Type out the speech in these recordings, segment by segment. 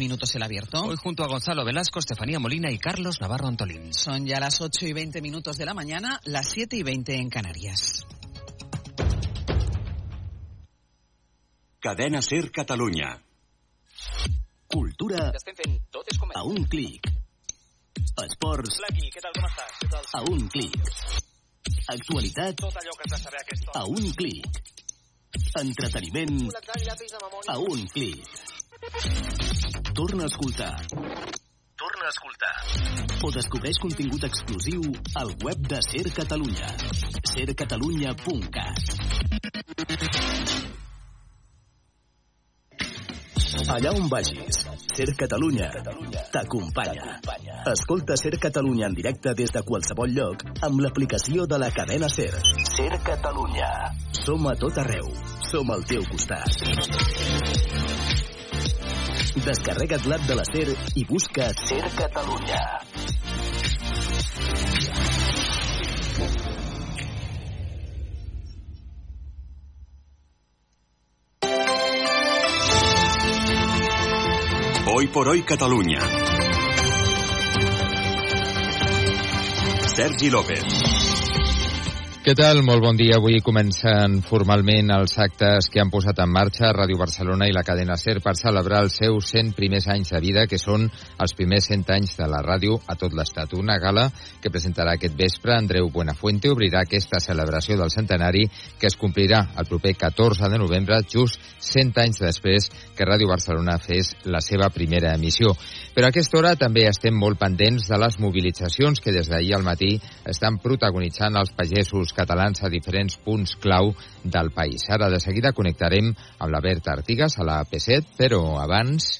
minutos el abierto. Hoy junto a Gonzalo Velasco, Estefanía Molina y Carlos Navarro Antolín. Son ya las 8 y 20 minutos de la mañana, las 7 y 20 en Canarias. Cadena Ser Catalunya. Cultura a un clic. Esports a un clic. Actualitat a un clic. Entreteniment a un clic. Torna a escoltar. Torna a escoltar. O descobreix contingut exclusiu al web de Ser Catalunya. sercatalunya.cat Allà on vagis, Ser Catalunya t'acompanya. Escolta Ser Catalunya en directe des de qualsevol lloc amb l'aplicació de la cadena Ser. Ser Catalunya. Som a tot arreu. Som al teu costat. Descarrega't l'app de la SER i busca Ser Catalunya. Hoy por hoy Catalunya. Sergi López. Què tal? Molt bon dia. Avui comencen formalment els actes que han posat en marxa Ràdio Barcelona i la cadena SER per celebrar els seus 100 primers anys de vida, que són els primers 100 anys de la ràdio a tot l'Estat. Una gala que presentarà aquest vespre Andreu Buenafuente obrirà aquesta celebració del centenari que es complirà el proper 14 de novembre, just 100 anys després que Ràdio Barcelona fes la seva primera emissió. Però a aquesta hora també estem molt pendents de les mobilitzacions que des d'ahir al matí estan protagonitzant els pagesos catalans a diferents punts clau del país. Ara de seguida connectarem amb la Berta Artigas a la P7, però abans...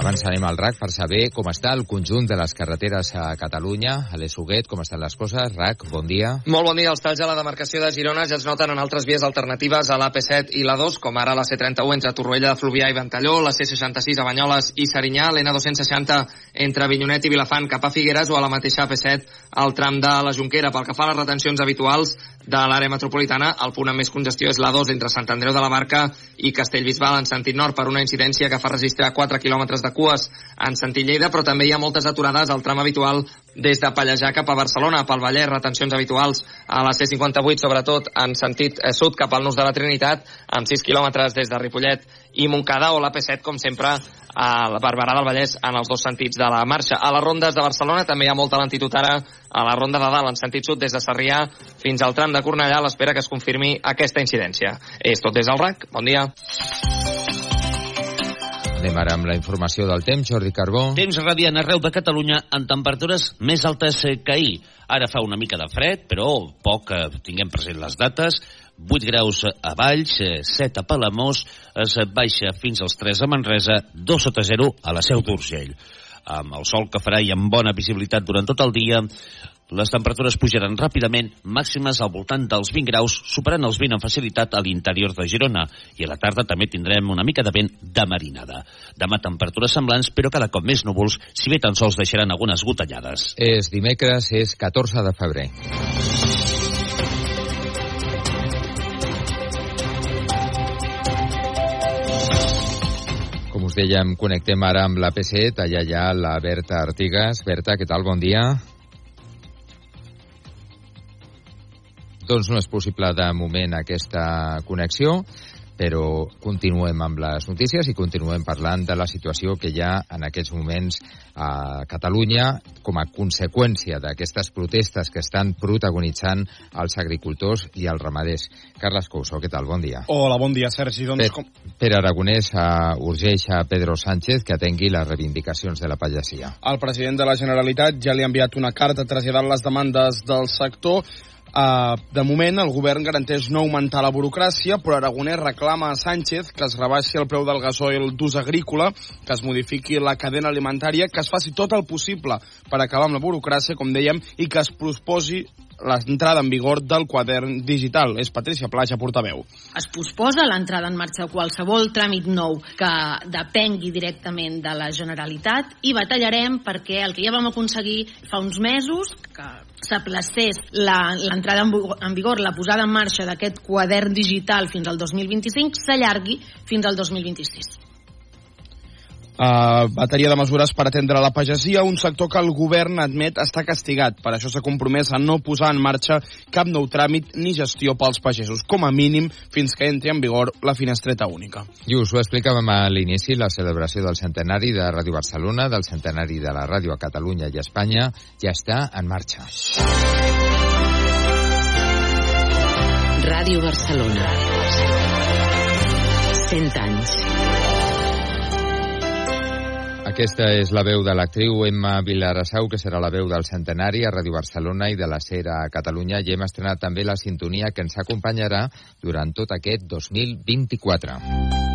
Abans anem al RAC per saber com està el conjunt de les carreteres a Catalunya. A l'Esuguet, com estan les coses? RAC, bon dia. Molt bon dia. Els talls a la demarcació de Girona ja es noten en altres vies alternatives a l'AP7 i la 2, com ara la C31 entre Torroella de Fluvià i Ventalló, la C66 a Banyoles i Serinyà, l'N260 entre Avinyonet i Vilafant cap a Figueres o a la mateixa AP7 al tram de la Jonquera. Pel que fa a les retencions habituals de l'àrea metropolitana, el punt amb més congestió és la 2 entre Sant Andreu de la Barca i Castellbisbal en sentit nord per una incidència que fa registrar 4 quilòmetres de cues en sentit Lleida, però també hi ha moltes aturades al tram habitual des de Pallejà cap a Barcelona, pel Vallès, retencions habituals a la C58, sobretot en sentit eh, sud cap al Nus de la Trinitat, amb 6 quilòmetres des de Ripollet i Montcada, o la P7, com sempre, a la Barberà del Vallès en els dos sentits de la marxa. A les rondes de Barcelona també hi ha molta lentitud ara a la ronda de dalt en sentit sud des de Sarrià fins al tram de Cornellà a l'espera que es confirmi aquesta incidència. És tot des del RAC. Bon dia. Anem ara amb la informació del temps. Jordi Carbó. Temps radiant arreu de Catalunya en temperatures més altes eh, que ahir. Ara fa una mica de fred, però poc que tinguem present les dates. 8 graus a Valls, 7 a Palamós, es baixa fins als 3 a Manresa, 2 sota 0 a la Seu d'Urgell. Amb el sol que farà i amb bona visibilitat durant tot el dia, les temperatures pujaran ràpidament, màximes al voltant dels 20 graus, superant els 20 amb facilitat a l'interior de Girona. I a la tarda també tindrem una mica de vent de marinada. Demà temperatures semblants, però cada cop més núvols, si bé tan sols deixaran algunes gotellades. És dimecres, és 14 de febrer. Us dèiem, connectem ara amb la P7, allà hi ha la Berta Artigas. Berta, què tal? Bon dia. Doncs no és possible de moment aquesta connexió, però continuem amb les notícies i continuem parlant de la situació que hi ha en aquests moments a Catalunya com a conseqüència d'aquestes protestes que estan protagonitzant els agricultors i els ramaders. Carles Couso, què tal? Bon dia. Hola, bon dia, Sergi. Doncs, Per, com... Pere Aragonès uh, urgeix a Pedro Sánchez que atengui les reivindicacions de la pagesia. El president de la Generalitat ja li ha enviat una carta traslladant les demandes del sector Uh, de moment, el govern garanteix no augmentar la burocràcia, però Aragonès reclama a Sánchez que es rebaixi el preu del gasoil d'ús agrícola, que es modifiqui la cadena alimentària, que es faci tot el possible per acabar amb la burocràcia, com dèiem, i que es proposi l'entrada en vigor del quadern digital. És Patricia Plaja, portaveu. Es posposa l'entrada en marxa de qualsevol tràmit nou que depengui directament de la Generalitat i batallarem perquè el que ja vam aconseguir fa uns mesos, que s'aplacés l'entrada en, vigor, la posada en marxa d'aquest quadern digital fins al 2025, s'allargui fins al 2026. Uh, bateria de mesures per atendre la pagesia, un sector que el govern admet està castigat. Per això s'ha compromès a no posar en marxa cap nou tràmit ni gestió pels pagesos, com a mínim fins que entri en vigor la finestreta única. I us ho explicàvem a l'inici, la celebració del centenari de Ràdio Barcelona, del centenari de la ràdio a Catalunya i a Espanya, ja està en marxa. Ràdio Barcelona. 100 anys. Aquesta és la veu de l'actriu Emma Vilarassau, que serà la veu del centenari a Ràdio Barcelona i de la SER a Catalunya. I hem estrenat també la sintonia que ens acompanyarà durant tot aquest 2024.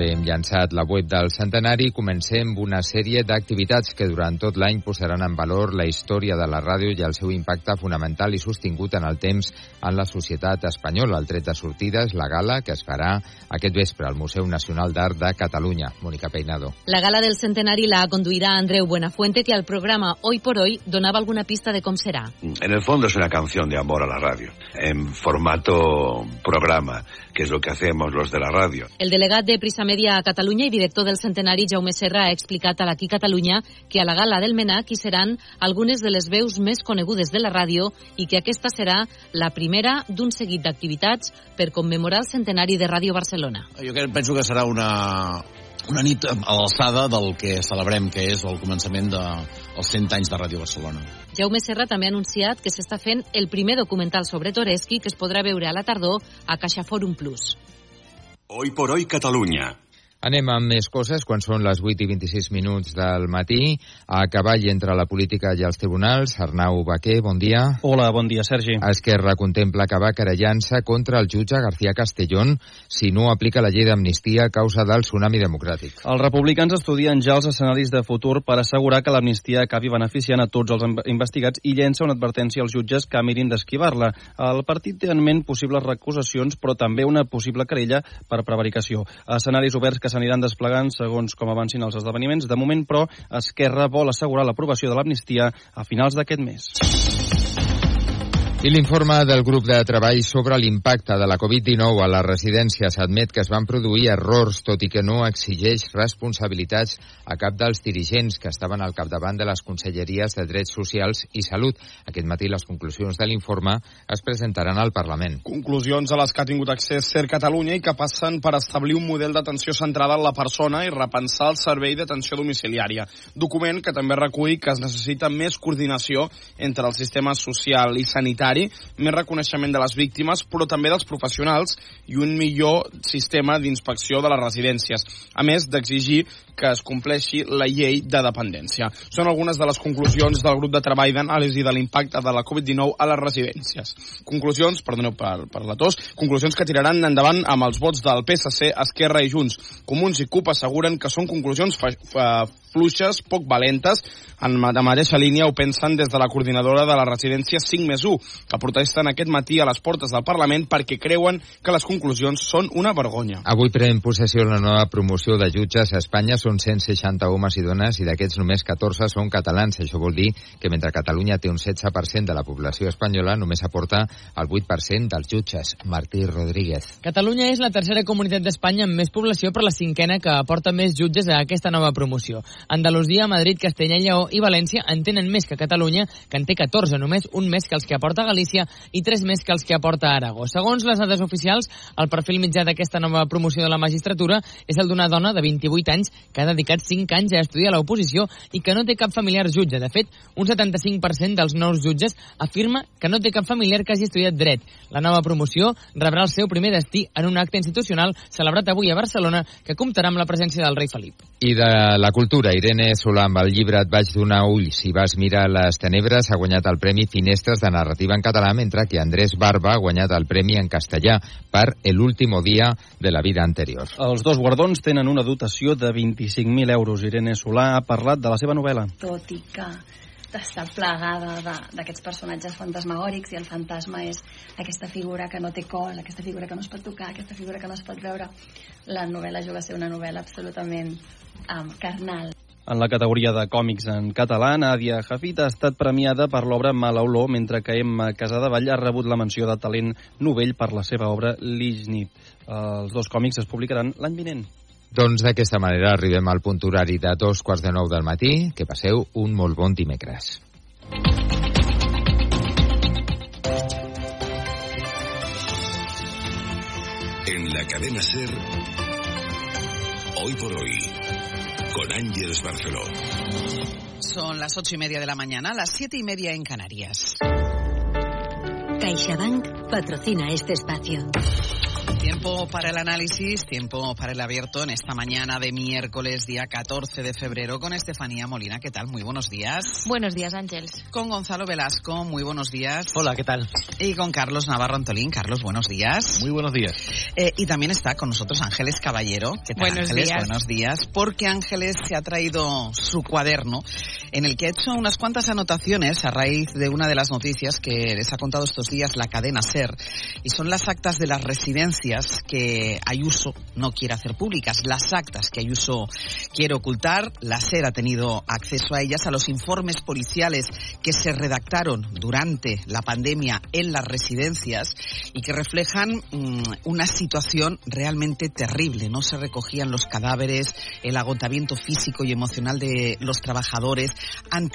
També hem llançat la web del centenari i comencem una sèrie d'activitats que durant tot l'any posaran en valor la història de la ràdio i el seu impacte fonamental i sostingut en el temps en la societat espanyola. El tret de sortida és la gala que es farà aquest vespre al Museu Nacional d'Art de Catalunya. Mónica Peinado. La gala del centenari la conduirà Andreu Buenafuente, que al programa Hoy por Hoy donava alguna pista de com serà. En el fondo es una canción de amor a la radio, en formato programa, que es lo que hacemos los de la radio. El delegat de Prisa Media a Catalunya i director del centenari Jaume Serra ha explicat a l'Aquí Catalunya que a la gala del MENAC hi seran algunes de les veus més conegudes de la ràdio i que aquesta serà la primera d'un seguit d'activitats per commemorar el centenari de Ràdio Barcelona. Jo penso que serà una, una nit a l'alçada del que celebrem, que és el començament dels 100 anys de Ràdio Barcelona. Jaume Serra també ha anunciat que s'està fent el primer documental sobre Toreski que es podrà veure a la tardor a CaixaForum Plus. Hoy por hoy Catalunya. Anem amb més coses quan són les 8 i 26 minuts del matí. A cavall entre la política i els tribunals, Arnau Baquer, bon dia. Hola, bon dia, Sergi. Esquerra contempla acabar querellant-se contra el jutge García Castellón si no aplica la llei d'amnistia a causa del tsunami democràtic. Els republicans estudien ja els escenaris de futur per assegurar que l'amnistia acabi beneficiant a tots els investigats i llença una advertència als jutges que mirin d'esquivar-la. El partit té en ment possibles recusacions, però també una possible querella per prevaricació. Escenaris oberts que s'aniran desplegant segons com avancin els esdeveniments. De moment, però, Esquerra vol assegurar l'aprovació de l'amnistia a finals d'aquest mes. I l'informe del grup de treball sobre l'impacte de la Covid-19 a les residències admet que es van produir errors, tot i que no exigeix responsabilitats a cap dels dirigents que estaven al capdavant de les conselleries de Drets Socials i Salut. Aquest matí les conclusions de l'informe es presentaran al Parlament. Conclusions a les que ha tingut accés Ser Catalunya i que passen per establir un model d'atenció centrada en la persona i repensar el servei d'atenció domiciliària. Document que també recull que es necessita més coordinació entre el sistema social i sanitari sanitari, més reconeixement de les víctimes, però també dels professionals i un millor sistema d'inspecció de les residències, a més d'exigir que es compleixi la llei de dependència. Són algunes de les conclusions del grup de treball d'anàlisi de l'impacte de la Covid-19 a les residències. Conclusions, perdoneu per, per la tos, conclusions que tiraran endavant amb els vots del PSC, Esquerra i Junts. Comuns i CUP asseguren que són conclusions fa, fa, fluixes, poc valentes. En la mateixa línia ho pensen des de la coordinadora de la residència 5 més 1, que protesten aquest matí a les portes del Parlament perquè creuen que les conclusions són una vergonya. Avui pren possessió la nova promoció de jutges a Espanya. Són 160 homes i dones i d'aquests només 14 són catalans. Això vol dir que mentre Catalunya té un 16% de la població espanyola, només aporta el 8% dels jutges. Martí Rodríguez. Catalunya és la tercera comunitat d'Espanya amb més població per la cinquena que aporta més jutges a aquesta nova promoció. Andalusia, Madrid, Castella i Lleó i València en tenen més que Catalunya, que en té 14, només un més que els que aporta Galícia i tres més que els que aporta Aragó. Segons les dades oficials, el perfil mitjà d'aquesta nova promoció de la magistratura és el d'una dona de 28 anys que ha dedicat 5 anys a estudiar l'oposició i que no té cap familiar jutge. De fet, un 75% dels nous jutges afirma que no té cap familiar que hagi estudiat dret. La nova promoció rebrà el seu primer destí en un acte institucional celebrat avui a Barcelona que comptarà amb la presència del rei Felip. I de la cultura, Irene Solà, amb el llibre Et vaig donar ulls si vas mirar les tenebres, ha guanyat el Premi Finestres de Narrativa en català, mentre que Andrés Barba ha guanyat el Premi en castellà per El último dia de la vida anterior. Els dos guardons tenen una dotació de 25.000 euros. Irene Solà ha parlat de la seva novel·la. Tot i que està plagada d'aquests personatges fantasmagòrics i el fantasma és aquesta figura que no té cos, aquesta figura que no es pot tocar, aquesta figura que no es pot veure. La novel·la juga a ser una novel·la absolutament um, carnal. En la categoria de còmics en català, Nàdia Jafit ha estat premiada per l'obra Mala Olor, mentre que Emma Casadevall ha rebut la menció de talent novell per la seva obra Lignit. Els dos còmics es publicaran l'any vinent. Doncs d'aquesta manera arribem al punt horari de dos quarts de nou del matí. Que passeu un molt bon dimecres. En la cadena Ser, hoy por hoy, con Ángeles Barceló. Son las ocho y media de la mañana, las siete y media en Canarias. CaixaBank patrocina este espacio. Tiempo para el análisis, tiempo para el abierto en esta mañana de miércoles, día 14 de febrero, con Estefanía Molina. ¿Qué tal? Muy buenos días. Buenos días, Ángeles. Con Gonzalo Velasco, muy buenos días. Hola, ¿qué tal? Y con Carlos Navarro Antolín. Carlos, buenos días. Muy buenos días. Eh, y también está con nosotros Ángeles Caballero. ¿Qué tal, Buenos Ángeles? días. Buenos días. Porque Ángeles se ha traído su cuaderno en el que ha hecho unas cuantas anotaciones a raíz de una de las noticias que les ha contado estos días la cadena SER. Y son las actas de las residencias que Ayuso no quiere hacer públicas. Las actas que Ayuso quiere ocultar. La SER ha tenido acceso a ellas, a los informes policiales que se redactaron durante la pandemia en las residencias y que reflejan mm, una situación realmente terrible. No se recogían los cadáveres, el agotamiento físico y emocional de los trabajadores ante